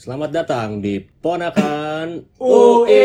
Selamat datang di Ponakan UE.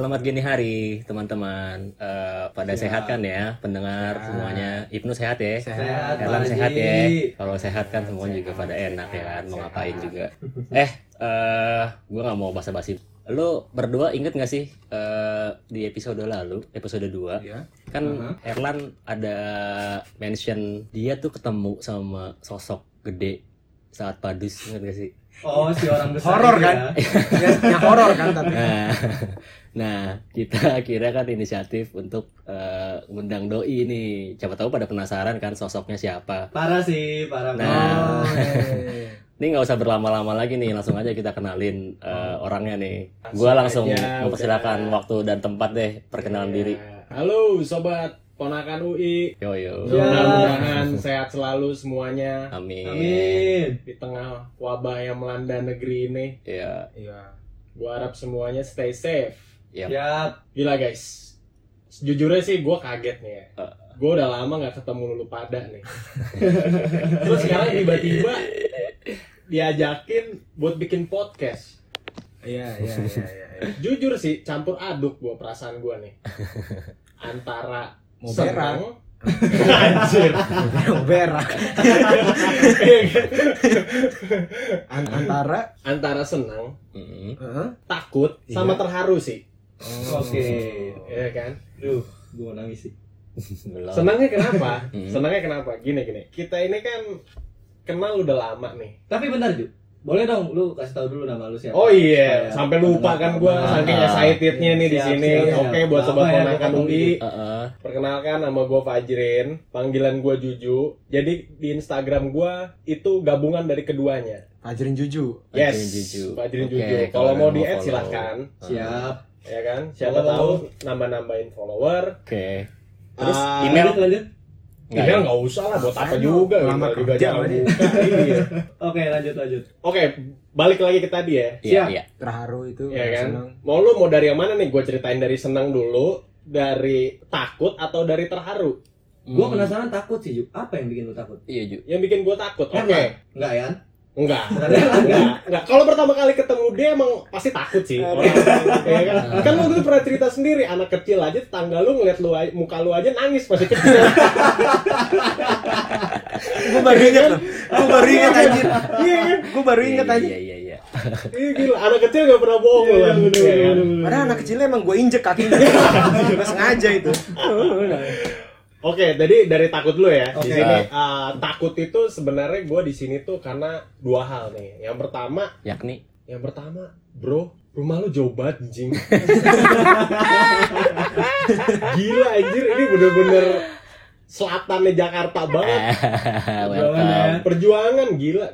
Selamat gini hari teman-teman. Eh, pada sehat kan ya pendengar semuanya. Ibnu sehat ya. Sehat, Erlang sehat ya. Kalau sehat kan semuanya juga pada enak ya kan. Mau ngapain juga. Eh, eh, gue nggak mau basa-basi. Lu berdua inget gak sih eh, di episode lalu, episode 2 Iya. kan Erlan ada mention dia tuh ketemu sama sosok gede saat padus inget gak sih? Oh, si orang besar. Horor itu kan? ya. yang horor kan tapi Nah, nah kita kira kan inisiatif untuk eh, ngundang doi nih. Siapa tahu pada penasaran kan sosoknya siapa. Parah sih, parah. Nah. Oh, Ini nggak usah berlama-lama lagi nih, langsung aja kita kenalin eh, orangnya nih. Gua langsung aja, mempersilakan waktu dan tempat deh perkenalan diri. Halo sobat ponakan UI. Yo yo. Ya. Mudah-mudahan sehat selalu semuanya Amin. Amin. di tengah wabah yang melanda negeri ini. Iya. iya Gua harap semuanya stay safe. Yap. Siap. Gila guys. Sejujurnya sih gua kaget nih ya. Eh. Gue udah lama nggak ketemu lulu pada nih. Terus sekarang tiba-tiba diajakin buat bikin podcast. iya iya iya iya iya. Jujur sih campur aduk gua perasaan gua nih. Antara Mau senang Anjir. Mau berak An- antara antara senang. Heeh. takut, sama Iya. terharu sih. Oh. Oke. Ya kan? Duh, gue mau nangis sih. Senangnya kenapa? Hmm. Senangnya kenapa? Gini gini. Kita ini kan kenal udah lama nih. Tapi bentar, Ju. Boleh dong lu kasih tahu dulu nama lu siapa? Oh iya, Supaya sampai lupa kan gua saking excitednya nih di sini. Oke, buat sobat ya ponakan ketemu UI, Heeh. perkenalkan nama gua Fajrin, panggilan gua Juju. Jadi di Instagram gua itu gabungan dari keduanya. Fajrin Juju Yes, Fajrin Juju. Fajrin Oke, Juju. kalau mau di add silahkan, Siap. ya kan? Siapa tahu nambah-nambahin follower. Oke. Terus Ah, email Lanjut, lanjut. Nggak ya? nggak usah lah, buat apa juga? Email juga kerja. Iya. Oke, lanjut, lanjut. Oke, balik lagi ke tadi ya. Iya, iya. terharu itu Ya kan? senang. Mau lu mau dari yang mana nih? Gue ceritain dari senang dulu, dari takut atau dari terharu? Gua Hmm. penasaran takut sih, Ju. Apa yang bikin lu takut? Iya, Ju. Yang bikin gue takut. Oke. Herman? Enggak ya? Enggak. Enggak. Enggak. Kalau pertama kali ketemu dia emang pasti takut sih. Orang, ya kan? kan lu dulu pernah cerita sendiri, anak kecil aja tetangga lu ngeliat lu aja- muka lu aja nangis masih kecil. Gue baru inget loh Gue baru inget anjir Iya kan? Gue baru inget Iya, aja Iya, iya, iya. Iya gila, anak kecil gak pernah bohong Iya, kan? Iya kan? Padahal anak kecilnya emang gue injek kakinya Gak sengaja itu Oke, jadi dari takut dulu ya. Di Oke. sini uh, takut itu sebenarnya gue di sini tuh karena dua hal nih. Yang pertama, Yakni yang pertama, bro, rumah lu jauh banget anjing. Gila anjir, ini bener-bener selatannya Jakarta banget. Welcome. Perjuangan gila.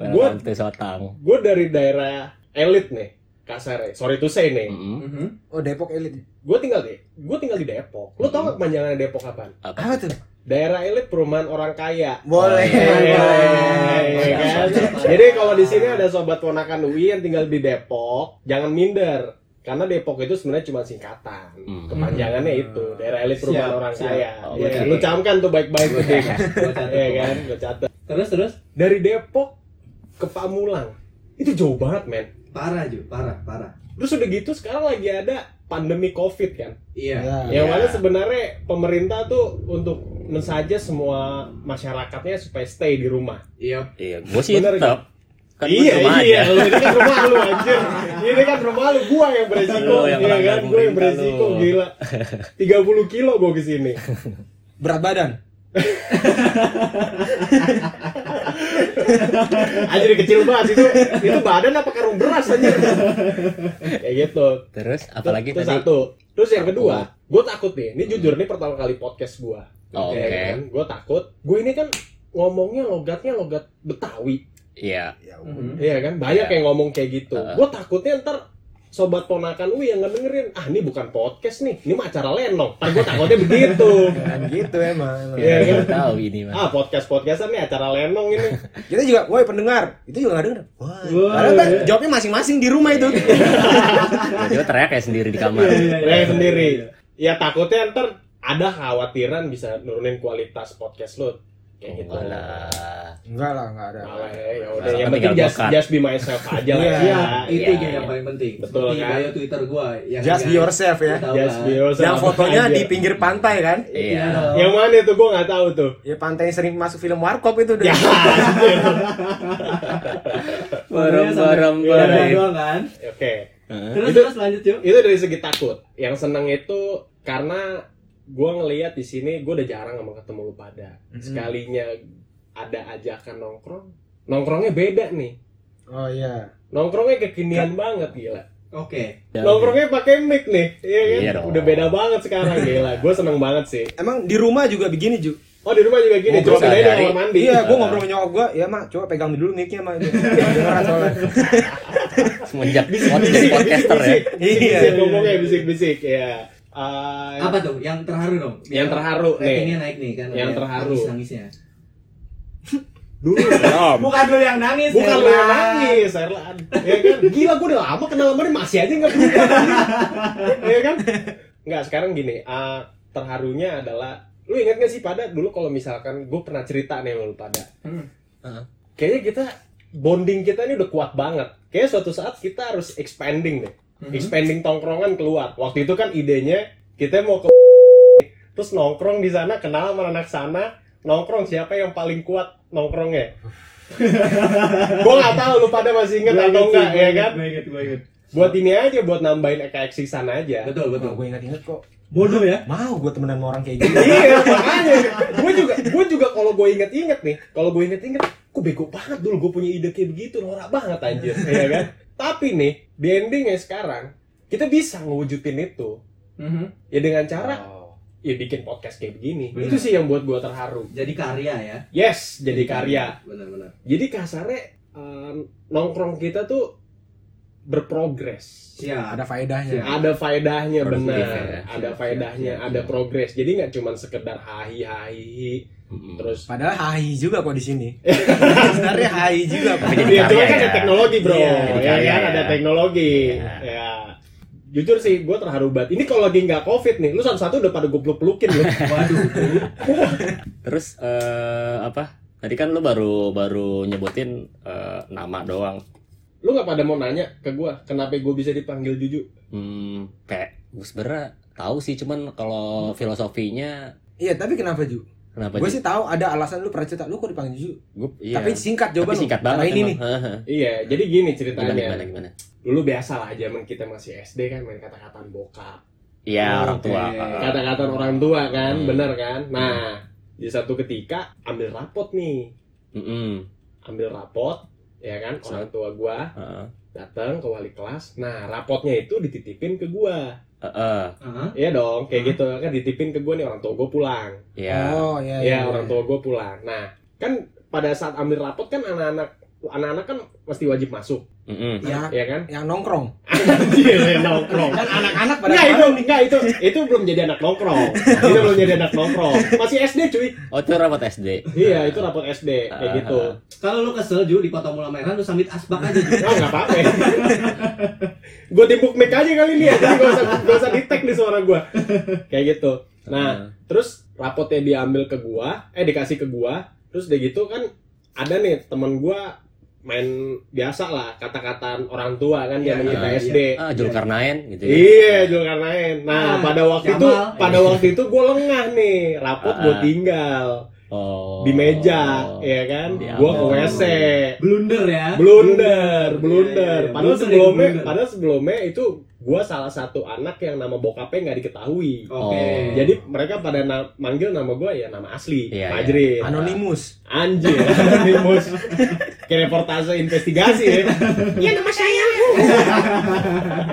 Gue dari daerah elit nih, kasar Sorry to say nih. Mhm. Oh Depok elit Gue tinggal di, gue tinggal di Depok. Lu tau gak kepanjangannya Depok apaan? Apa? Apa tuh? Daerah elit perumahan orang kaya. Boleh boleh. kan? Jadi kalau di sini ada sobat ponakan UI yang tinggal di Depok, jangan minder. Karena Depok itu sebenarnya cuma singkatan. Hmm. Kepanjangannya itu daerah elit perumahan Siap, orang siap. kaya. Oke. Iya kan? Lu camkan tuh baik-baik tuh, catat. Iya kan? Gua catat. Terus, terus. Dari Depok ke Pamulang. Itu jauh banget, men. Parah, Ju. Parah, parah. Terus udah gitu sekarang lagi ada pandemi Covid kan. Iya. Ya. Yang Iya. mana sebenarnya pemerintah tuh untuk mensaja semua masyarakatnya supaya stay di rumah. Iya. Iya, gue sih tetap. Kan gua iya rumah iya, aja. lu ini kan rumah lu anjir. Ini kan rumah lu, gua yang beresiko, Lu yang iya melanggar kan, gua yang beresiko lu. gila. 30 kilo gua ke sini. Berat badan Anjir kecil banget itu. Itu badan apa karung beras anjir. Kayak gitu. Terus apalagi Itu tadi? satu. Terus yang kedua, gua takut nih. Ini jujur nih pertama kali podcast gua. Oh, Ya Oke. kan? Gua takut. Gua ini kan ngomongnya logatnya logat Betawi. Iya. Ya Mhm. Iya kan? Banyak Iya. yang ngomong kayak gitu. Heeh. Gue takutnya ntar sobat ponakan lu yang ngedengerin, ah ini bukan podcast nih, ini mah acara lenong. Ntar gue takutnya begitu. Kan gitu emang. Iya, Iya, kan? tahu ini mah. Ah podcast podcastan nih acara lenong ini. Kita juga, woi pendengar, itu juga nggak denger. Wah, Woi. padahal kan jawabnya masing-masing di rumah itu. Dia teriak kayak sendiri di kamar. Iya, Saya sendiri. Ya takutnya ntar ada khawatiran bisa nurunin kualitas podcast lu. Kayak gitu. Enggak lah. Enggak lah, enggak ada. Malah ya, ya udah yang penting just, just be myself aja lah. Iya. Iya, itu iya, yang iya. paling penting. Betul, kan? bio Twitter gua yang Just be yourself ya. Just be yourself Yang fotonya di pinggir pantai kan? Iya. Yang mana itu gua nggak tahu tuh. Ya pantai yang sering masuk film Warkop itu Ya, sampai- Bareng-bareng, Iya, bareng. kan. Oke. Terus Itu- terus lanjut yuk. Itu dari segi takut. Yang seneng itu karena gua ngelihat di sini gua udah jarang sama ketemu lu pada. Sekalinya ada ajakan nongkrong, nongkrongnya beda nih. Oh iya. Nongkrongnya kekinian banget gila. Oke. Nongkrongnya pakai mic nih, iya kan? Iya dong. Udah beda banget sekarang gila. Gue seneng banget sih. Emang di rumah juga begini, Ju. Oh di rumah juga gini, Ngobrol cuma bedanya di sehari-hari. kamar mandi. Iya, gua ngobrol sama nyokap gua, ya mak, coba pegang dulu mic-nya mak. Dengeran soalnya. Semenjak pod- jadi podcaster ya. Bisik, Iya. bisik, ngomongnya bisik-bisik, ya. Eh, Apa tuh? Yang terharu dong. Yang terharu, nih. Ratingnya naik nih kan. Yang terharu. Nangisnya. Dulu Om. Bukan lu yang nangis. Bukan lu Erlan. yang nangis, Erlan. Ya kan? Gila gue udah lama kenal sama dia masih aja nggak berubah. ya kan? Nggak, sekarang gini, eh, terharunya adalah lu ingat gak sih pada dulu kalau misalkan gue pernah cerita nih sama lu pada Hmm. kayaknya kita bonding kita ini udah kuat banget. Kayaknya suatu saat kita harus expanding deh. Expanding tongkrongan keluar. Waktu itu kan idenya kita mau ke terus nongkrong di sana kenal sama anak sana nongkrong siapa yang paling kuat nongkrongnya. gua nggak tahu lu pada masih inget atau inget enggak ya inget, kan? Gua inget, gua inget. Buat ini aja buat nambahin keeksisan aja. Betul, betul. Gue ingat-ingat kok. Bodoh ya. Mau gue temenan sama orang kayak gitu. iya makanya gue juga gue juga kalau gue inget-inget nih kalau gue inget-inget kok bego banget dulu gue punya ide kayak begitu norak banget anjir ya kan tapi nih di endingnya sekarang kita bisa ngewujudin itu Mhm. ya dengan cara Oh. ya bikin podcast kayak begini Benar. itu sih yang buat gue terharu Jadi karya ya. yes jadi karya Benar-benar. jadi kasarnya eh, nongkrong kita tuh berprogres Siap. Ada faedahnya. ada faedahnya benar ya. ada faedahnya siap, siap, ada progres jadi nggak cuma sekedar hahi hahi Mm-mm. terus Padahal hai juga kok di sini. Sebenarnya hai juga kok. Tapi jadi Iya, cuma karya kan ada ya. teknologi bro, Iya, ya karya kan ya. ada teknologi, Iya. ya. Jujur sih, gue terharu banget. Ini kalau lagi nggak covid nih, lu satu-satu udah pada gue peluk-pelukin lu. Waduh. Terus eh, apa? Tadi kan lu baru baru nyebutin eh, nama doang. Lu nggak pada mau nanya ke gue, kenapa gue bisa dipanggil Juju? Hmm, kayak gue sebenernya tahu sih, cuman kalau filosofinya Iya, tapi kenapa Ju? kenapa? Gue sih tahu ada alasan lu pernah cerita lu kok dipanggil Ju. Gua, iya. Tapi singkat Tapi jawaban. lu. singkat banget ini emang. nih. Iya, jadi gini Gimana ceritanya. gimana gimana? Dulu biasa lah zaman kita masih SD kan main kata-kataan bokap. Iya Oh, orang tua. oke. Heeh. Kata-kataan orang tua kan, Hmm. bener kan? Nah, di satu ketika ambil rapot nih, Mm-mm. ambil rapot, ya kan? Orang tua gua Heeh. datang ke wali kelas. Nah, rapotnya itu dititipin ke gua. Heeh. Aha. Iya dong, kayak gitu kan ditipin ke gue nih orang tua gue pulang. Iya. Oh, iya Iya orang tua gue pulang. Nah kan pada saat ambil rapot kan anak-anak anak-anak kan mesti wajib masuk, Mm-mm. Yang, ya kan? yang nongkrong. Anjir, nongkrong. Kan anak-anak pada Enggak itu, enggak itu, itu belum jadi anak nongkrong. itu belum jadi anak nongkrong. Masih SD cuy. Oh itu rapat SD. Iya, itu rapot SD kayak Ah, gitu. ah, Kalau lu kesel Ju dipotong mula merah lu sambil asbak aja Ju. Oh, enggak apa-apa. gue timpuk mic aja kali ini ya. Jadi gak usah gak usah di-tag nih suara gue. Kayak gitu. Nah, Heeh. terus rapotnya diambil ke gua eh dikasih ke gua terus udah gitu kan ada nih temen gua main biasa lah kata-kataan orang tua kan Iya, zaman iya, kita iya. SD ah Julkarnain gitu ya. Iya, Zulkarnain. Nah, Ah, pada waktu itu, Jamal. pada waktu itu gue lengah nih, rapot gue Ah. tinggal Oh. di meja, ya kan? Gue ke WC, Blunder ya. blunder, Iya, blunder. iya, iya. Padahal ya, sebelumnya, blunder. padahal sebelumnya itu gue salah satu anak yang nama bokapnya nggak diketahui. Oke. Oh. Jadi mereka pada na- manggil nama gue ya nama asli, Iya, Fajrin. Anonimus. Anjir, anonimus. Kayak reportase investigasi ya. Iya nama saya.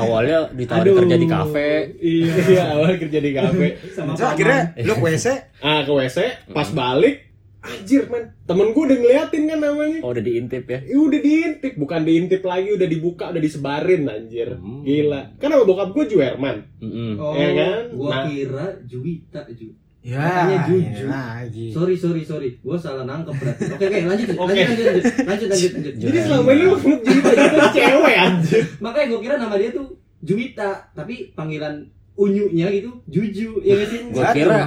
Awalnya ditawarin Aduh. kerja di kafe. Iya, awal kerja di kafe. sama Terus akhirnya lu ke WC, Ah ke WC, pas balik Anjir man, temen gue udah ngeliatin kan namanya Oh udah diintip ya. Ya udah diintip, bukan diintip lagi, udah dibuka, udah disebarin anjir. Hmm. Gila. Kan sama bokap gue Juerman. Mm-mm. Oh, Ya kan? gua Nah. kira Juwita, Ju. Ya, Makanya jujur. ini lagi. Sorry, sorry, sorry. Gua salah nangkep berarti. Oke, oke, lanjut, Oke. lanjut, lanjut, lanjut, lanjut, lanjut, lanjut. Jadi selama ini lu Juwita itu cewek anjir. Makanya gua kira nama dia tuh Juwita, tapi panggilan unyunya gitu Juju, ya nggak sih? Gua Ya kira-.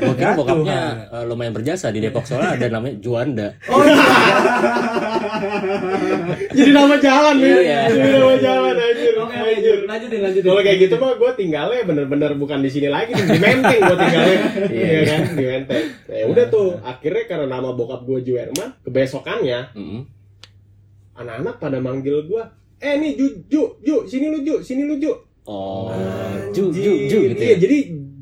Gua kira Ya bokapnya eh, lumayan berjasa di Depok soalnya ada namanya Juanda. Oh iya. Jadi nama jalan nih. Iya. Jadi nama jalan anjir. Oke, oke, Anjir. Lanjutin, lanjutin. Kalau kayak gitu mah gue tinggalnya bener-bener bukan di sini lagi di Menteng gue tinggalnya, Iya. iya kan di Menteng. Nah, ya udah tuh akhirnya karena nama bokap gue Juerman, kebesokannya Mm-mm. anak-anak pada manggil gue, eh nih Ju, Ju, Ju, sini lu Ju, sini lu Ju. Oh, Ju Ju Ju gitu Iya, ya. jadi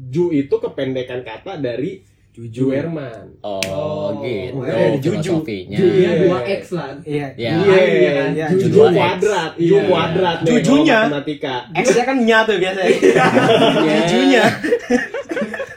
Ju itu kependekan kata dari Juerman. Oh, Oh, gitu makanya Juju. filosofinya. Junya Iya. dua X lah. Iya. Ya. Iya, iya? Iya, Ju, Ju Ju dua X. kuadrat, Ju Iya. kuadrat Jujunya. matematika. X-nya kan nya tuh biasanya. Iya. Jujunya.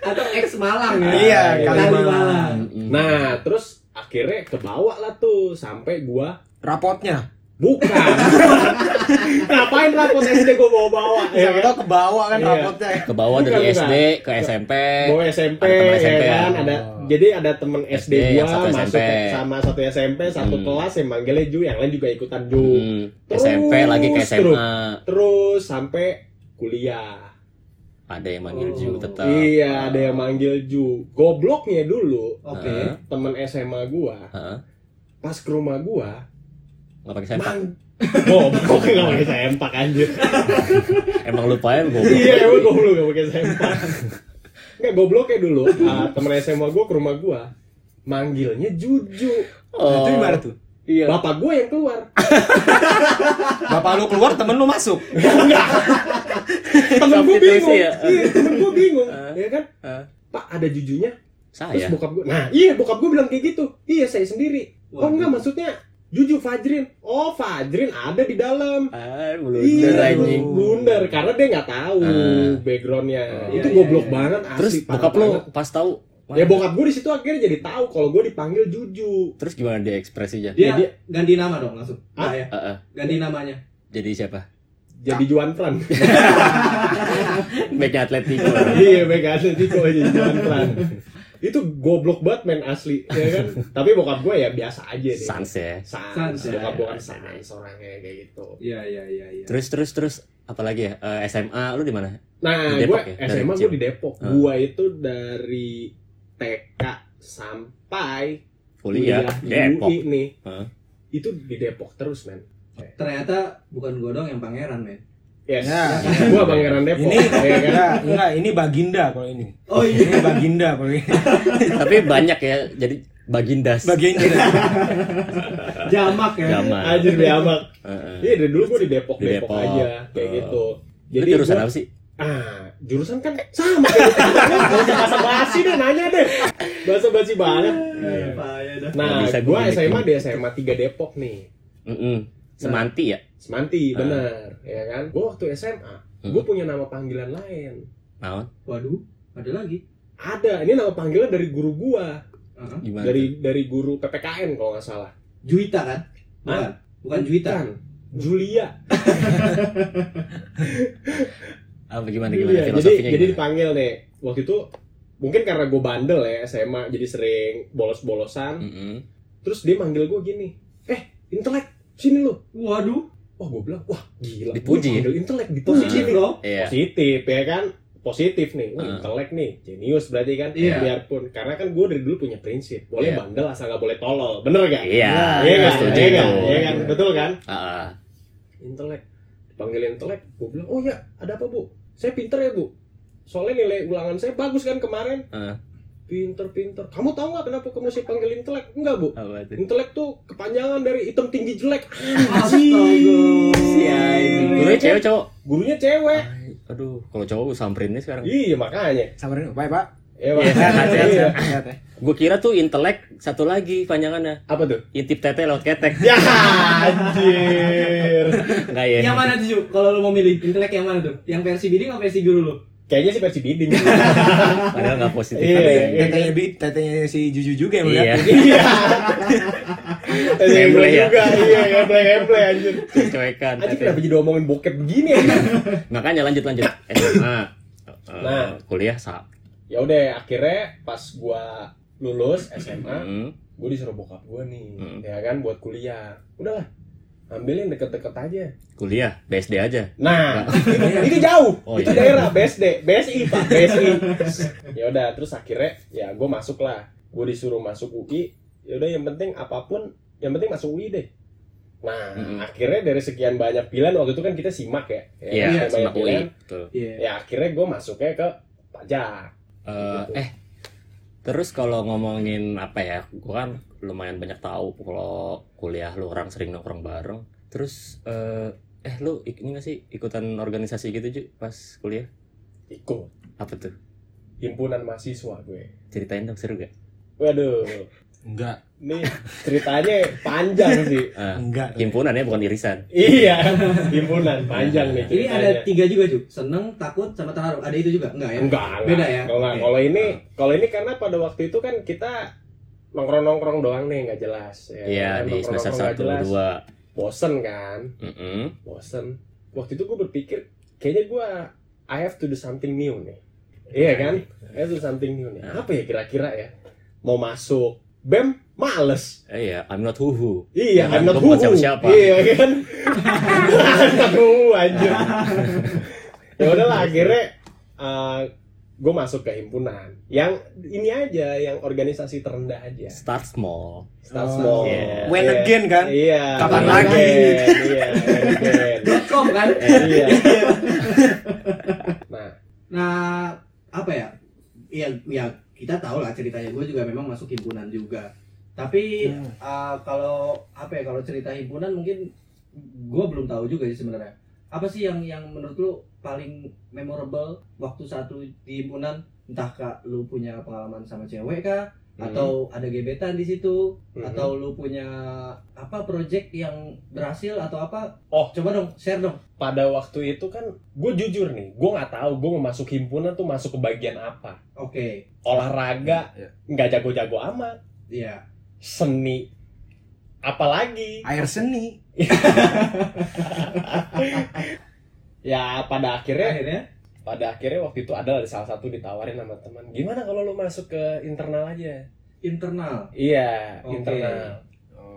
Atau X Malang ya. Iya, Kali. Malang. Nah, terus akhirnya kebawa lah tuh sampai gua Rapotnya. Bukan. Ngapain rapot SD gua bawa-bawa ya kan? tahu ke bawah kan Iya. rapotnya. ke bawah dari bukan. SD ke SMP. Bawa SMP, Ada SMP ya ya? kan? Ada Oh. jadi ada temen SD, SD yang gua satu masuk SMP. sama satu SMP, satu Hmm. kelas yang manggilnya Ju, yang lain juga ikutan Ju. Mm, Terus, SMP lagi ke SMA. terus. Terus sampai kuliah. Ada yang manggil Oh. Ju tetap. Iya, ada yang manggil Ju. Gobloknya dulu Oke. Heeh. temen SMA gua Heeh. pas ke rumah gua Nggak pakai sempak. goblok nggak pakai sempak anjir Emang lupa ya goblok. iya emang goblok gak pakai sempak nggak goblok ya dulu ah, temen SMA gua ke rumah gua manggilnya Juju Oh. Itu gimana tuh? Iya. bapak gua yang keluar Bapak lu keluar, temen lu masuk. temen gua Substitusi bingung ya? iya temen gua bingung Ah. ya kan Ah. pak ada Jujunya terus Saya. bokap gua nah iya bokap gua bilang kayak gitu iya saya sendiri oh enggak maksudnya Juju Fajrin oh Fajrin ada di dalam Ah, blunder Iya, anjing. blunder karena dia nggak tahu Ah. backgroundnya. Iya, itu iya, goblok iya. banget. Asli, Terus bokap lu banget. pas tahu Ya bokap gue di situ akhirnya jadi tahu kalau gue dipanggil Juju. Terus gimana dia ekspresinya? Dia, Ya, dia- ganti nama dong langsung. Ah? Nah, ya. Ah, ah. Ganti namanya. Jadi siapa? Jadi Juan Fran. Backnya Atletico. iya, baik Atletico jadi Juan Fran. Itu goblok banget main asli, ya kan? Tapi bokap gue ya biasa aja deh. Sans ya. Sans. Sans, ya. Bokap gue kan Sans. sans orangnya kayak gitu. Iya, iya, iya, iya. Terus terus terus apalagi ya? Eh, SMA lu di mana? Nah, Di gue ya? SMA gue di Depok. Ah. Gue itu dari TK sampai Kuliah. di Depok. UI nih. Hah? Itu di Depok terus, men. Ternyata bukan gua dong yang pangeran, men. Yes. Ya. Gua Pangeran Depok. Ini ya kan? enggak, enggak, ini Baginda kalau ini. Oh iya. Ini Baginda kalau ini. Tapi banyak ya. Jadi bagindas. Baginda. Jamak ya. Jamak. Anjir. Heeh. Iya dari dulu gua di Depok, Di Depok, Depok. aja kayak gitu. Jadi jurusan gua- apa sih? Ah, jurusan kan sama kayak gitu. Basa basi deh nanya deh. Basa basi banget. Dah. Nah, bisa gua SMA di SMA 3 Depok nih. Mm-mm. Semanti ya? Semanti, Ah. bener, ya kan? Gua waktu SMA, gua punya nama panggilan lain. Naon? Waduh, ada lagi. Ada, ini nama panggilan dari guru gua, Heeh. Gimana? dari dari guru PPKN kalau nggak salah. Juwita kan? Bukan. Bukan Juwita. Bukan. Julia. Apa gimana gimana Iya, jadi filosofinya? jadi gimana? dipanggil nih. Waktu itu mungkin karena gue bandel ya SMA, jadi sering bolos-bolosan. Mm-mm. Terus dia manggil gue gini, eh intelek sini lu. Waduh, Wah gue bilang, wah gila. Dipuji Gua ya? Panggil intelek, positif dipuji nih. bro. Iya. Positif ya kan? Positif nih, wah Ah. intelek nih, jenius berarti kan. Iya. Biarpun karena kan gue dari dulu punya prinsip, boleh Iya. bandel asal nggak boleh tolol, bener gak? Iya. Iya kan? Iya kan? Iya kan? Betul kan? Ah. intelek dipanggil intelek gue bilang oh ya ada apa bu saya pinter ya bu soalnya nilai ulangan saya bagus kan kemarin Ah. Pinter pinter kamu tahu nggak kenapa kamu sih panggil intelek enggak bu intelek tuh kepanjangan dari hitam tinggi jelek Astaga. Iya, ini. Gurunya cewek cowok. gurunya cewek Aduh, kalau cowok gue samperin nih sekarang. iya makanya Sabarin, baik Pak. ya Iya, Pak. Iya. sehat. Ya. Gue kira tuh intelek satu lagi panjangannya. apa tuh Intip tete lewat ketek. ya anjir Enggak ya? Yang mana tuh, Ju? Kalau lu mau milih intelek yang mana tuh? Yang versi bidding atau versi guru lu? Kayaknya sih versi bidding Padahal nggak positif. Iya, Tapi- iya. Tetenya bi, tetenya si Juju juga yang Iya. melihat. iya Emble Emble ya. juga iya emble emble anjir Cuekan. Anjir kenapa jadi omongin bokep begini anjir Makanya lanjut lanjut. SMA. Eh, Nah. kuliah sa. ya udah akhirnya pas gua lulus SMA Hmm. gue disuruh bokap gue nih Hmm. ya kan buat kuliah udahlah ambilin deket-deket aja Kuliah BSD aja. nah itu jauh Oh, itu iya. daerah BSD BSI pak BSI ya udah terus akhirnya ya gue masuk lah gue disuruh masuk UI ya udah yang penting apa pun yang penting masuk UI deh nah Mm-mm. akhirnya dari sekian banyak pilihan waktu itu kan kita simak ya, ya Iya, sekian banyak sama UI. pilihan Betul. Iya. ya akhirnya gue masuknya ke pajak Eh, eh terus kalau ngomongin apa ya gua kan lumayan banyak tahu kalau kuliah lu orang sering nongkrong bareng. Terus eh eh lu ini gak sih ikutan organisasi gitu Ju pas kuliah? Ikut. Apa tuh? Himpunan mahasiswa gue. Ceritain dong seru gak waduh Enggak, Nih ceritanya panjang sih. Eh, enggak. himpunannya bukan irisan iya, himpunan panjang nih Ini ceritanya. ada tiga juga cuy. Seneng, takut, sama terharu. Ada itu juga? Enggak ya? Enggak, enggak. Beda ya? Enggak, Oke. Kalau ini, kalau ini karena pada waktu itu kan kita nongkrong-nongkrong doang nih, nggak jelas. Ya, iya kan? di semester satu dua Bosen kan, Mm-mm. bosen. Waktu itu gue berpikir, kayaknya gue I have to do something new nih. Iya kan? I have to do something new nih. Apa ya kira-kira ya? Mau masuk BEM, males. eh, iya I'm not huhu Iya, Ya, I'm not bukan who-who. siapa-siapa. Iya kan? I'm not anjir. ya udahlah akhirnya gue masuk ke himpunan yang ini aja yang organisasi terendah aja start small start Oh. small Yeah. When Iya. again kan? iya Kapan when lagi? again. iya. .com kan? iya nah Nah, apa ya? Iya, ya kita tahu lah ceritanya. Gue juga memang masuk himpunan juga. Tapi Hmm. uh, kalau apa ya? Kalau cerita himpunan mungkin gue belum tahu juga sih sebenarnya. Apa sih yang yang menurut lu paling memorable waktu satu di himpunan? Entah kak lu punya pengalaman sama cewek kah? Atau ada gebetan di situ? Mhm. Atau lu punya apa project yang berhasil atau apa? Oh. coba dong, share dong. pada waktu itu kan gue jujur nih gue nggak tahu gue mau masuk himpunan tuh masuk ke bagian apa Oke, olahraga Iya. nggak jago-jago amat iya. seni apalagi Air seni. ya pada akhirnya Akhirnya pada akhirnya waktu itu ada salah satu ditawarin sama teman. Gimana kalau lu masuk ke internal aja? Internal. iya Oke. internal.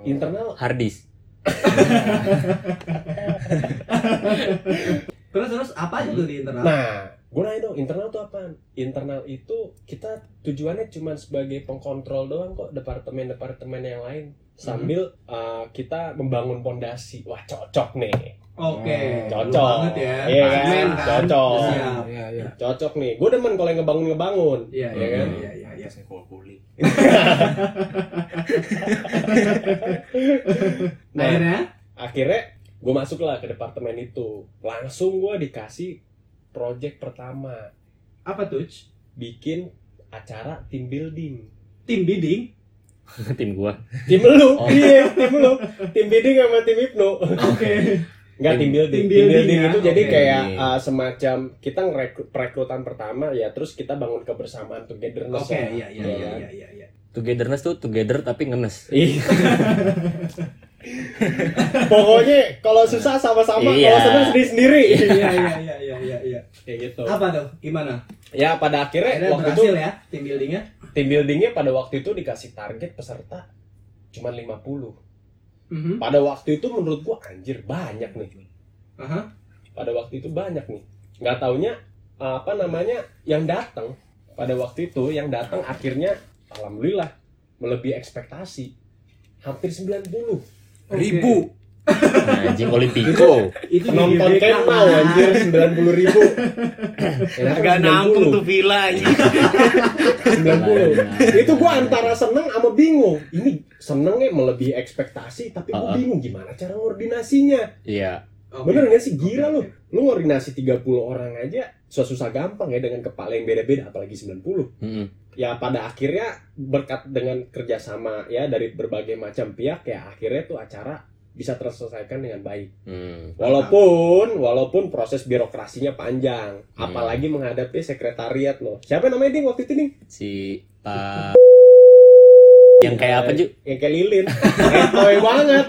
Internal? Hardis. Terus terus apa aja tuh di internal? nah gue nanya dong internal tuh apa internal itu kita tujuannya cuma sebagai pengkontrol doang kok departemen-departemen yang lain. Sambil uh, kita membangun pondasi. Wah cocok nih Oke, Cocok. lu banget ya. Iya kan? Admin Cocok. Siap. Iya, iya. cocok nih gue demen kalau yang ngebangun ngebangun Iya, Iya iya, kan? iya, iya, iya. Saya kuli. nah Akhirnya akhirnya gue masuk lah ke departemen itu langsung gue dikasih project pertama apa tuh? bikin acara team building Tim bidding. tim gua tim lu Oh. iya tim lu tim building sama tim hipno Oke. Enggak tim building. tim Tim building, building ya, itu jadi oke. kayak uh, semacam kita ngerekrut perekrutan pertama ya terus kita bangun kebersamaan togetherness. Oke, lah. iya, iya, Ya iya, kan? iya, iya, iya. togetherness tuh together tapi ngenes Iya. Pokoknya kalau susah sama-sama, Iya. kalau senang sendiri-sendiri. Iya, iya, iya, iya, iya, iya. Kayak gitu. Apa tuh? Gimana? Ya pada akhirnya, Akhirnya waktu berhasil itu ya tim buildingnya? tim buildingnya pada waktu itu dikasih target peserta cuma 50. Mhm. Pada waktu itu menurut gua anjir banyak nih. Aha. pada waktu itu banyak nih nggak taunya apa namanya yang datang pada waktu itu yang datang akhirnya alhamdulillah melebihi ekspektasi hampir 90 Ribu. Anjing Olimpico. Itu GBK, Kemau Mas. anjir 90 ribu. Agak nampung tuh villa aja. 90 itu gua antara seneng sama bingung. Ini senengnya melebihi ekspektasi tapi gua bingung gimana cara koordinasinya iya. Bener gak sih? Gila Oke, lu lu koordinasi 30 orang aja susah-susah gampang ya dengan kepala yang beda-beda apalagi 90 Mm-mm. ya pada akhirnya berkat dengan kerjasama ya dari berbagai macam pihak ya akhirnya tuh acara bisa terselesaikan dengan baik. Hmm. Walaupun walaupun proses birokrasinya panjang, Hmm. apalagi menghadapi sekretariat loh. Siapa namanya Ding waktu itu Ding? Si Pak yang kayak apa Ju? Yang kayak lilin. Etoy banget.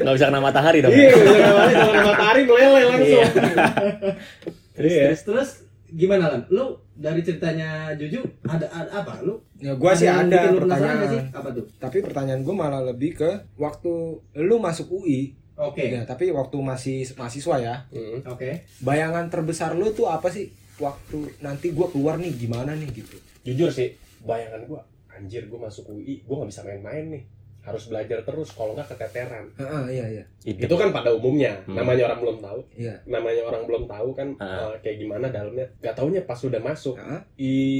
Nggak bisa kena matahari dong. Iya, namanya kalau matahari meleleh langsung. Iya. Terus terus gimana lan? Lu dari ceritanya Juju ada, ada apa? Lu Ya gua sih ada nggak sih? pertanyaan. Apa tuh? Tapi pertanyaan gua malah lebih ke waktu lu masuk UI. Oke. Ya, tapi waktu masih mahasiswa ya. Hmm. Oke. Bayangan terbesar lu tuh apa sih? Waktu nanti gua keluar nih gimana nih gitu. Jujur sih, bayangan gua, anjir gua masuk UI, gua nggak bisa main-main nih. Harus belajar terus, kalau nggak keteteran. Heeh, iya iya. Itu kan pada umumnya, Hmm. namanya orang belum tahu. Iya. Namanya orang belum tahu kan Ah. eh, kayak gimana dalamnya. Gak taunya pas udah masuk, Heeh.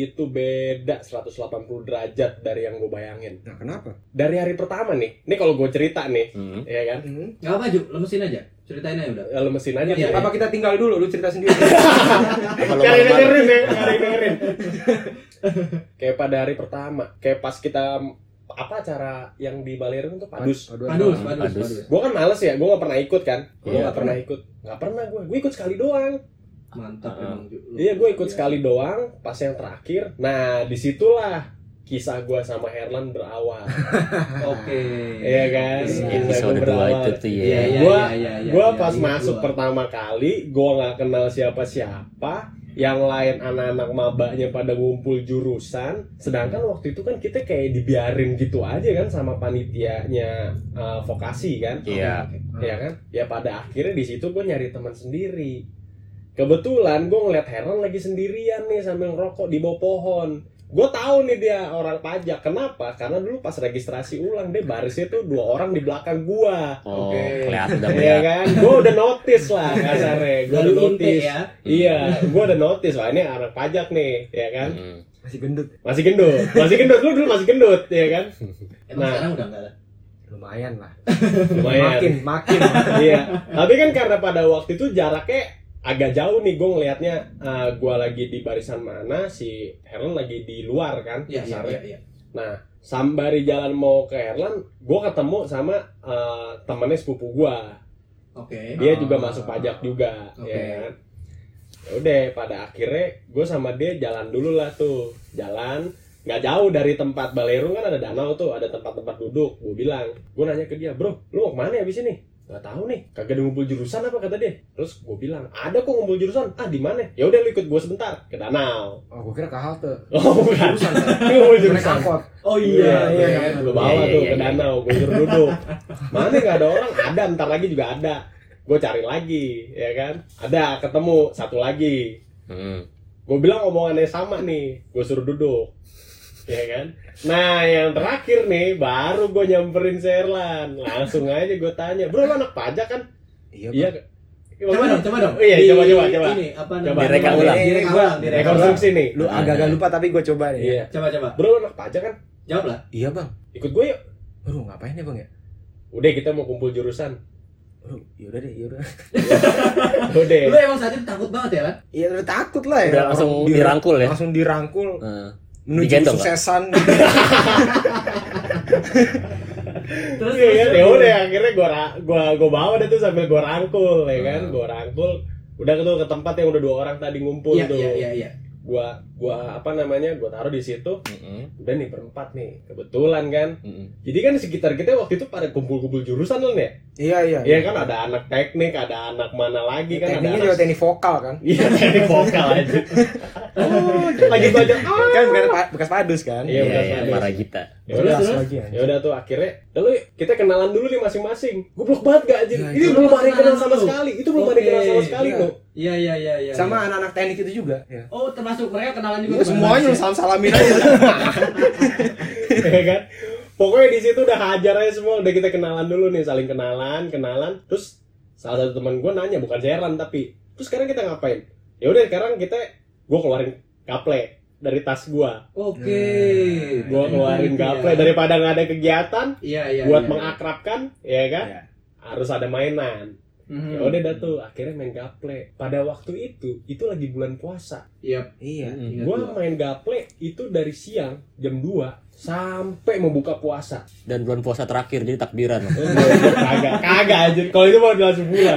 itu beda 180 derajat dari yang gue bayangin. Nah, kenapa? Dari hari pertama nih, ini kalau gue cerita nih, Hmm. ya kan, Hmm. Gak apa Ju, lemesin aja. Ceritain aja udah. ya, lemesin aja. Iya, ya. Apa kita tinggal dulu? Lu cerita sendiri. Malu-malu? dengerin ya, yang dengerin. kayak pada hari pertama, kayak pas kita apa acara yang di Balerung tuh padus. Padus, Padus. padus, padus. Gue kan males ya, gue gak pernah ikut kan. Gue Iya. gak pernah ikut. Gak pernah gue, gue ikut sekali doang. Mantap. Lu- Iya, gue ikut sekali doang. Pas yang terakhir, nah di situlah kisah gue sama Herlan berawal. Oke. Iya kan? Di Kisah episode gua 2 itu tuh Iya, ya. iya, Gua- iya, iya, iya, gue iya, pas ingat masuk gua. pertama kali, gue nggak kenal siapa-siapa. Yang lain anak-anak mabaknya pada ngumpul jurusan, sedangkan waktu itu kan kita kayak dibiarin gitu aja kan sama panitianya uh, vokasi kan, Iya. Oke, oke. ya kan? Ya pada akhirnya di situ gue nyari teman sendiri. Kebetulan gue ngeliat Heron lagi sendirian nih sambil ngerokok di bawah pohon. Gue tahu nih dia orang pajak. Kenapa? Karena dulu pas registrasi ulang dia barisnya tuh dua orang di belakang gua. Oh, Oke. kelihatan udah Iya kan? Gue udah notice lah kasarnya. Gue udah notice. ya. Iya, gue udah notice lah ini orang pajak nih, ya kan? Hmm. Masih gendut. Masih gendut, masih gendut. Lu dulu masih gendut, ya kan? Emang Nah. sekarang udah enggak lah. Lumayan lah. Lumayan. Makin, makin. iya tapi kan karena pada waktu itu jaraknya agak jauh nih gue ngelihatnya eh, gue lagi di barisan mana si Herlan lagi di luar kan Iya, iya, iya, nah sambari jalan mau ke Herlan gue ketemu sama eh, temennya sepupu gue Oke. dia Ah. juga masuk pajak juga Oke. ya kan. Ya udah pada akhirnya gue sama dia jalan dulu lah tuh. Jalan nggak jauh dari tempat Balerung kan ada danau tuh ada tempat-tempat duduk gue bilang. Gue nanya ke dia bro lu mau ke mana ya abis ini nggak tahu nih kagak ada ngumpul jurusan apa kata dia terus gue bilang ada kok ngumpul jurusan ah di mana ya udah lu ikut gue sebentar ke danau Oh, gua kira ke halte. oh bukan Jurusan. ngumpul Naik jurusan. Oh iya iya, iya iya. gue bawa Iya, tuh iya, ke iya. danau gue suruh duduk mana nggak ada orang ada ntar lagi juga ada gue cari lagi ya kan ada ketemu satu lagi Hmm. gue bilang omongannya sama nih gue suruh duduk ya kan nah yang terakhir nih baru gue nyamperin Serlan langsung aja gue tanya bro lo anak pajak kan Iya, iya Coba dong, coba dong. iya Di- coba coba coba Ini apa Coba. namanya? Direka ulang. Direka ulang, rekonstruksi nih Lu agak-agak lupa tapi gua coba nih. iya Coba coba. bro lo anak pajak kan Jawab lah. Iya, Bang. ikut gue yuk Aduh, ngapain ya, Bang ya? udah kita mau kumpul jurusan Aduh, yaudah deh, yaudah. udah Lu emang saat itu takut banget ya kan? Iya, udah takut lah ya. Udah langsung dirangkul ya? Langsung dirangkul Nah. Menuju Digendong, kesuksesan. Terus Iya kan, terus, ya terus. udah akhirnya gua ra- gua gua bawa deh tuh sambil gua rangkul ya kan, Hmm. gua rangkul udah tuh ke tempat yang udah dua orang tadi ngumpul Iya tuh. iya iya iya. Gua gua apa namanya? Gua taruh di situ. Mm-mm. Udah nih berempat nih. Kebetulan kan. Mm-mm. Jadi kan di sekitar kita waktu itu pada kumpul-kumpul jurusan loh ya. Iya, iya. Iya kan ada anak teknik, ada anak mana lagi kan Tekniknya ada juga anak teknik vokal kan. Iya, teknik vokal aja. Oh, lagi baca. Ah. Kan bukan pa- bekas padus kan? Iya, Iya, bekas iya, padus. para kita. Ya udah lagi ya. Udah tuh akhirnya, lalu kita kenalan dulu nih masing-masing. Goblok banget gak anjir? Ya, Ini itu belum ada kenal sama sekali. Itu belum ada kenal sama sekali iya. kok. Iya iya iya iya. Sama iya. anak-anak teknik itu juga. Ya. Oh, termasuk mereka kenalan juga. Iya, tuh, semuanya Bang? lu salam-salamin aja. ya kan? Pokoknya di situ udah hajar aja semua, udah kita kenalan dulu nih, saling kenalan, kenalan. Terus salah satu teman gue nanya, bukan Sheran tapi, terus sekarang kita ngapain? Ya udah sekarang kita, gue keluarin gaple dari tas gue, Oke. gue keluarin Iya. gaple daripada nggak ada kegiatan, Iya iya. buat iya. mengakrabkan, ya kan? Iya. Harus ada mainan. Mhm. ya udah dah tuh akhirnya main gaple pada waktu itu itu lagi bulan puasa Yap. Iya. Ingat gua gua. main gaple itu dari siang jam 2 sampai mau buka puasa Dan bulan puasa terakhir jadi takbiran. kagak kagak aja kalau itu mau langsung bulan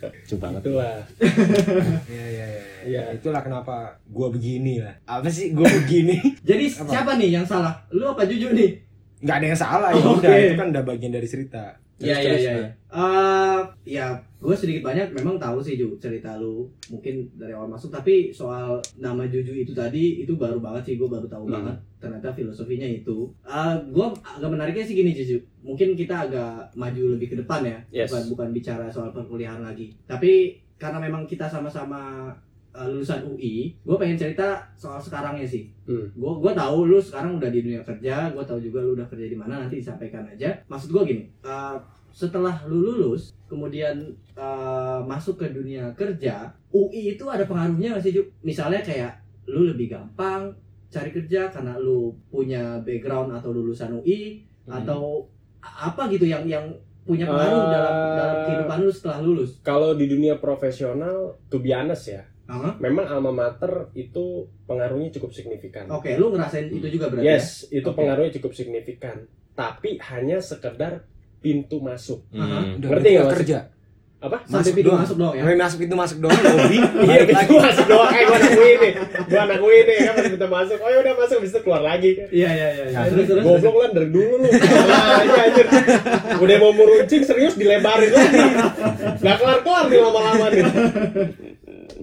Lucu banget. itulah Iya, iya, iya. Iya. Itulah kenapa gua begini lah. Apa sih gua begini? Jadi Apa? siapa nih yang salah? Lu apa Juju nih? Nggak ada yang salah ya Oke. udah itu kan udah bagian dari cerita. Iya Terus, iya terus, iya. Eh, ya gue sedikit banyak memang tahu sih Ju cerita lu mungkin dari awal masuk tapi soal nama Juju itu tadi itu baru banget sih gue baru tahu Hmm. banget ternyata filosofinya itu. Eh gue agak menariknya sih gini Juju mungkin kita agak maju lebih ke depan ya Yes. bukan bukan bicara soal perkuliahan lagi tapi karena memang kita sama-sama eh, lulusan UI gue pengen cerita soal sekarangnya sih Hmm. gue gue tahu lu sekarang udah di dunia kerja gue tahu juga lu udah kerja di mana nanti disampaikan aja maksud gue gini uh, setelah lu lulus kemudian uh, masuk ke dunia kerja UI itu ada pengaruhnya nggak sih Ju? misalnya kayak lu lebih gampang cari kerja karena lu punya background atau lulusan UI atau a- apa gitu yang yang punya pengaruh Eh, dalam dalam kehidupan lu setelah lulus kalau di dunia profesional to be honest ya Aha. memang alma mater itu pengaruhnya cukup signifikan oke lu ngerasain itu juga berarti ya? yes itu Oke. pengaruhnya cukup signifikan tapi hanya sekedar pintu masuk Hmm. Udah, Ngerti berarti nggak kerja? Apa sampai pintu masuk doang ya Sampai masuk pintu masuk doang hobi. Iya, pintu masuk doang. Eh, gua anak gue ini. Gua anak gue ini kan masih pintu masuk. Oh ya udah masuk, habis itu keluar lagi. iya iya iya Nah, terus terus Goblok lah dari dulu lu. Nah, aja anjir. Udah mau meruncing serius dilebarin lagi. Gak kelar-kelar nih lama-lama nih.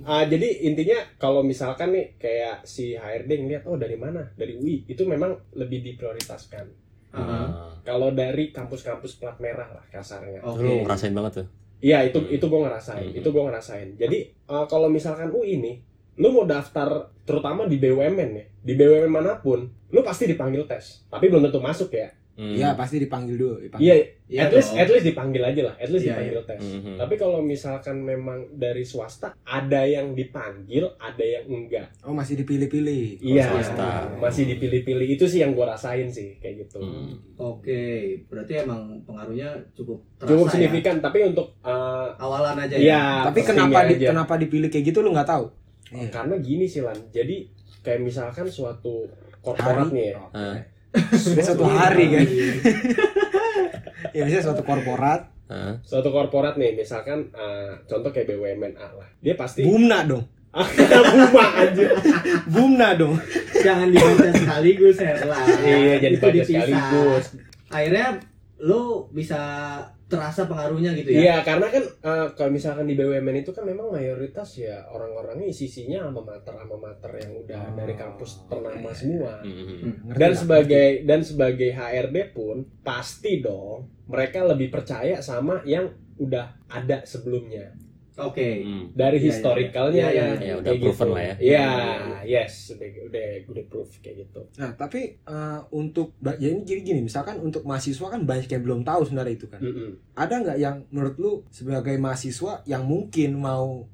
Ah, jadi intinya kalau misalkan nih kayak si HRD ngeliat oh dari mana? Dari UI. Itu memang lebih diprioritaskan. Aha. Ah. Kalau dari kampus-kampus plat merah lah kasarnya. Oke. Lu ngerasain banget tuh. Iya itu Hmm. itu gue ngerasain, Hmm. itu gue ngerasain. Jadi eh, kalau misalkan UI nih, lu mau daftar terutama di BUMN ya, di BUMN mana pun, lu pasti dipanggil tes, tapi belum tentu masuk ya. Hmm. Iya, pasti dipanggil dulu. dipanggil. Iya, Iya at least dong. at least dipanggil aja lah, at least Iya, dipanggil tes. Mhm. Tapi kalau misalkan memang dari swasta, ada yang dipanggil, ada yang enggak. Oh, masih dipilih-pilih. Iya, swasta. masih dipilih-pilih. Itu sih yang gue rasain sih kayak gitu. Hmm. Oke, berarti emang pengaruhnya cukup terasa Cukup ya. signifikan, tapi untuk eh, Awalan aja Iya, ya. Tapi kenapa di, aja. kenapa dipilih kayak gitu lu nggak tahu? Oh, Iya. Karena gini sih Lan, jadi kayak misalkan suatu korporat nih ya, Ah. Suatu hari kan. ya misalnya suatu korporat, Ah. suatu korporat nih misalkan eh, contoh kayak BUMN A lah dia pasti Bumna dong. buma anjir Bumna dong. Jangan dibaca sekaligus Herla. iya jadi baca sekaligus Akhirnya lu bisa terasa pengaruhnya gitu ya. iya karena kan eh, kalau misalkan di BUMN itu kan memang mayoritas ya orang-orangnya isi-isinya alma mater alma mater yang udah Oh, dari kampus ternama iya. semua Mhm. Hmm. Ngerti dan lah. sebagai dan sebagai HRD pun pasti dong mereka lebih percaya sama yang udah ada sebelumnya Oke. Hmm. dari Iya, iya, historicalnya iya. Iya, ya, iya, udah kayak proven gitu. lah ya. Iya, yes, udah udah udah proof kayak gitu. Nah, tapi eh, untuk ba- jadi jadi gini, misalkan untuk mahasiswa kan banyak yang belum tahu sebenarnya itu kan. Mm-mm. Ada nggak yang menurut lu sebagai mahasiswa yang mungkin mau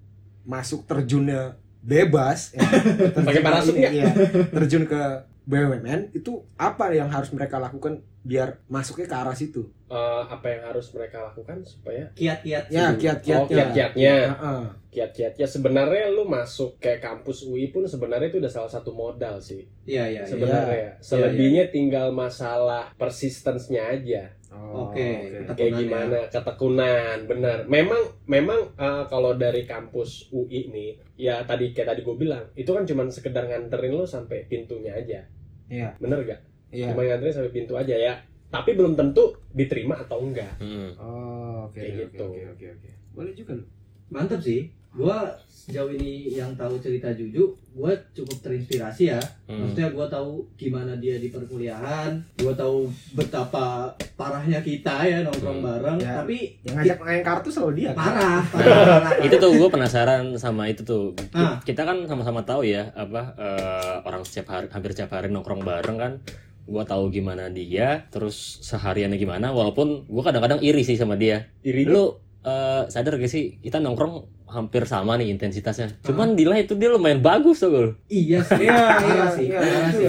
masuk terjunnya bebas ya, terjun Pakai parasut ini, iya, terjun ke BUMN itu apa yang harus mereka lakukan biar masuknya ke arah situ? Eh, apa yang harus mereka lakukan supaya Kiat-kiat Ya, kiat-kiatnya. oh kiat-kiatnya Heeh. kiat-kiatnya sebenarnya lu masuk ke kampus UI pun sebenarnya itu udah salah satu modal sih Iya, iya, iya. sebenarnya selebihnya tinggal masalah persistence-nya aja Oh, Oke, oke. Ketekunan kayak ya. gimana ketekunan benar memang memang eh, kalau dari kampus UI nih ya tadi kayak tadi gue bilang itu kan cuma sekedar nganterin lo sampai pintunya aja Iya. bener gak Iya. cuma nganterin sampai pintu aja ya tapi belum tentu diterima atau enggak Hmm. Oh, oke. Kayak oke, gitu. Oke, oke, oke. Boleh juga lu. Mantep sih. Gua sejauh ini yang tahu cerita Juju, gua cukup terinspirasi ya. Hmm. Maksudnya gua tahu gimana dia di perkuliahan, gua tahu betapa parahnya kita ya nongkrong Hmm. bareng, Ya. tapi Yang ngajak main kartu selalu dia. kan? parah, parah, parah. itu tuh gue penasaran sama itu tuh Ki- Ah. kita kan sama-sama tahu ya apa eh, orang setiap hari hampir setiap hari nongkrong bareng kan gue tahu gimana dia terus sehariannya gimana walaupun gue kadang-kadang iri sih sama dia iri lu eh, sadar gak sih kita nongkrong hampir sama nih intensitasnya. Cuman Dila itu dia lumayan bagus tuh Gul. Iya sih. Iya, iya, sih. iya, Parah itu sih.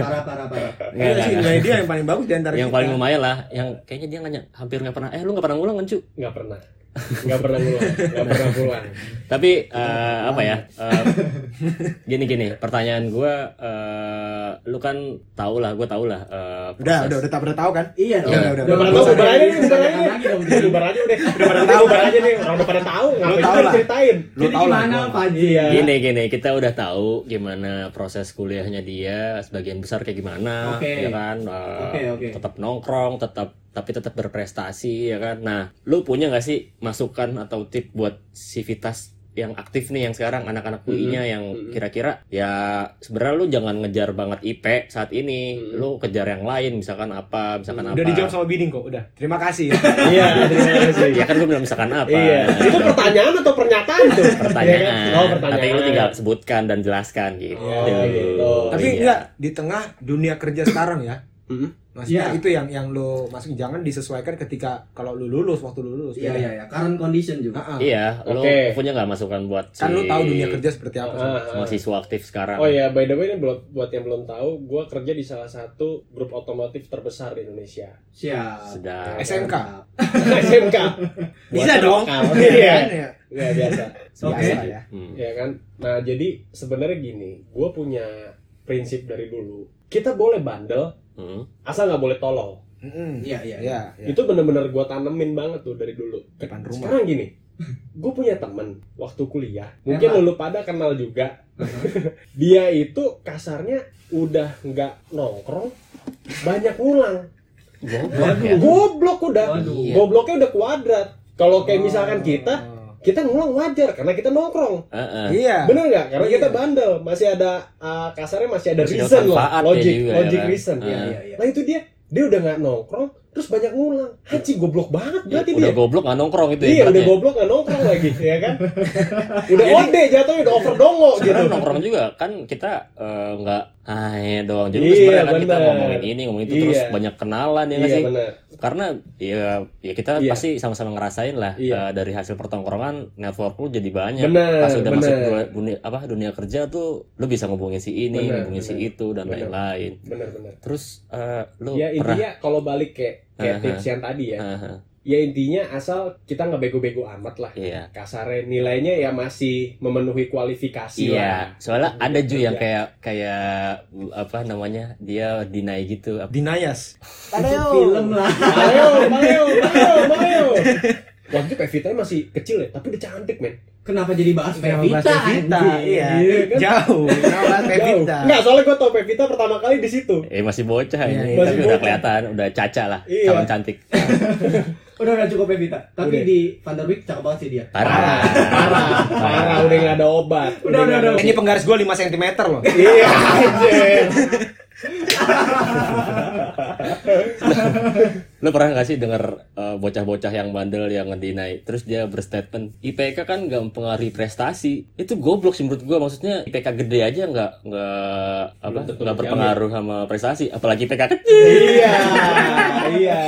Parah parah parah. Iya nggak, sih, nilai dia yang paling bagus di antara Yang kita. paling lumayan lah, yang kayaknya dia nggak hampir nggak pernah. Eh lu nggak pernah ngulang kan cu? nggak pernah nggak pernah pulang nggak pernah pulang Tapi eh, apa ya? eh, gini gini, pertanyaan gue, eh, lu kan tau lah, gue tau lah. eh, Udah, proses- udah, udah, tak pernah tahu kan? Iya. Udah, udah, udah udah. Nggak tahu aja nih aja dong. nih bubar aja udah Udah pada Udah tahu bubar kan? aja nih orang udah pada tahu Lu ngapain tahu lah. ceritain Lu tahu lah. gimana? Iya. Gini gini, kita udah tahu gimana proses kuliahnya dia, sebagian besar kayak gimana, ya kan? Tetap nongkrong, tetap tapi tetap berprestasi, ya kan? Nah, lu punya nggak sih masukan atau tip buat sivitas yang aktif nih yang sekarang anak-anak UI-nya yang Mhm. kira-kira ya sebenarnya lu jangan ngejar banget IP saat ini, Mhm. lu kejar yang lain, misalkan apa, misalkan apa. Udah dijawab sama Biding kok, udah. Terima kasih. iya terima kasih Ya kan gue bilang misalkan apa. iya itu pertanyaan atau pernyataan tuh pertanyaan. Oh pertanyaan Nanti lu tinggal sebutkan dan jelaskan gitu. Oh, gitu. Tapi Iya. enggak di tengah dunia kerja sekarang ya. Maksudnya Iya. itu yang yang lo masukin jangan disesuaikan ketika kalau lu lulus waktu lu lulus. Iya iya iya. Current condition juga. Ah. Iya, lo Oke. punya nggak masukan buat Kan lu si tahu dunia kerja seperti apa. Ah, Sob. ah. mahasiswa aktif sekarang? Oh ya, by the way ini buat buat yang belum tahu, gue kerja di salah satu grup otomotif terbesar di Indonesia. Siap. Sedap. SMK. SMK. Bisa Buat dong. lokal. Iya Iya. kan ya. Biasa. Oke. Biasa ya. Hmm. Ya kan? Nah, jadi sebenarnya gini, gue punya prinsip dari dulu. Kita boleh bandel, Hmm. asal nggak boleh tolol. Mm-mm. Iya iya. Iya, iya. Itu bener-bener gue tanemin banget tuh dari dulu. Depan rumah. Sekarang gini, gue punya temen waktu kuliah, mungkin Emang? lu pada kenal juga. Dia itu kasarnya udah nggak nongkrong, banyak ngulang. Goblok ya. Goblok udah, Waduh. gobloknya udah kuadrat. Kalau kayak misalkan kita, Oh. Kita ngulang wajar karena kita nongkrong. Heeh. Iya. Bener nggak? Karena Iya. kita bandel, masih ada uh, kasarnya masih ada Masih reason lah, ya logic, juga ya logic kan? reason. Iya iya iya. Nah itu dia, dia udah nggak nongkrong, terus banyak ngulang. Haji goblok banget Ya, berarti udah dia. goblok nggak nongkrong itu Iya udah goblok nggak nongkrong lagi, ya kan? Udah ode jatuhnya udah over dongo gitu. Nongkrong juga kan kita eh, nggak ah ya doang juga Iya, sebenarnya kan kita bener. ngomongin ini ngomongin itu terus Iya. banyak kenalan ya Iya sih benar. karena ya ya kita Iya. pasti sama-sama ngerasain lah Iya. eh, dari hasil pertongkrongan network lu jadi banyak Bener, pas udah masuk bener. dunia, dunia apa dunia kerja tuh lu bisa ngomongin si ini Bener, ngomongin si bener. itu dan Bener. lain-lain terus eh, lu Ya pernah intinya kalau balik kayak kayak Aha. tips yang tadi ya, Aha, ya intinya asal kita nggak bego-bego amat lah. iya Kasarnya nilainya ya masih memenuhi kualifikasi lah. Iya, soalnya ada Ju yang kayak kayak apa namanya dia deny gitu. Dinayas. Film lah. Mario, Mario, Mario. Waktu itu Pevita masih kecil ya, tapi udah cantik men. Kenapa jadi bahas Kenapa Pevita? bahas Pevita? Iya. Iya kan? Jauh. Kenapa bahas Jauh. Pevita? Enggak, soalnya gue tau Pevita pertama kali di situ. Eh masih bocah Iya, ini, iya. tapi Masih udah bocah. kelihatan, udah caca lah, Iya. calon cantik. Udah udah cukup Pevita. Tapi Udah. di Van der Beek cakep banget sih dia. Parah. Parah, parah, udah nggak ada obat. Udah, udah, ada udah. Ini penggaris gua 5 cm loh. Iya, Lu pernah gak sih denger eh, bocah-bocah yang bandel yang ngedinai terus dia berstatement IPK kan gak mempengaruhi prestasi. Itu goblok sih menurut gua maksudnya IPK gede aja nggak nggak apa nggak berpengaruh sama prestasi, apalagi IPK kecil. Iya, iya.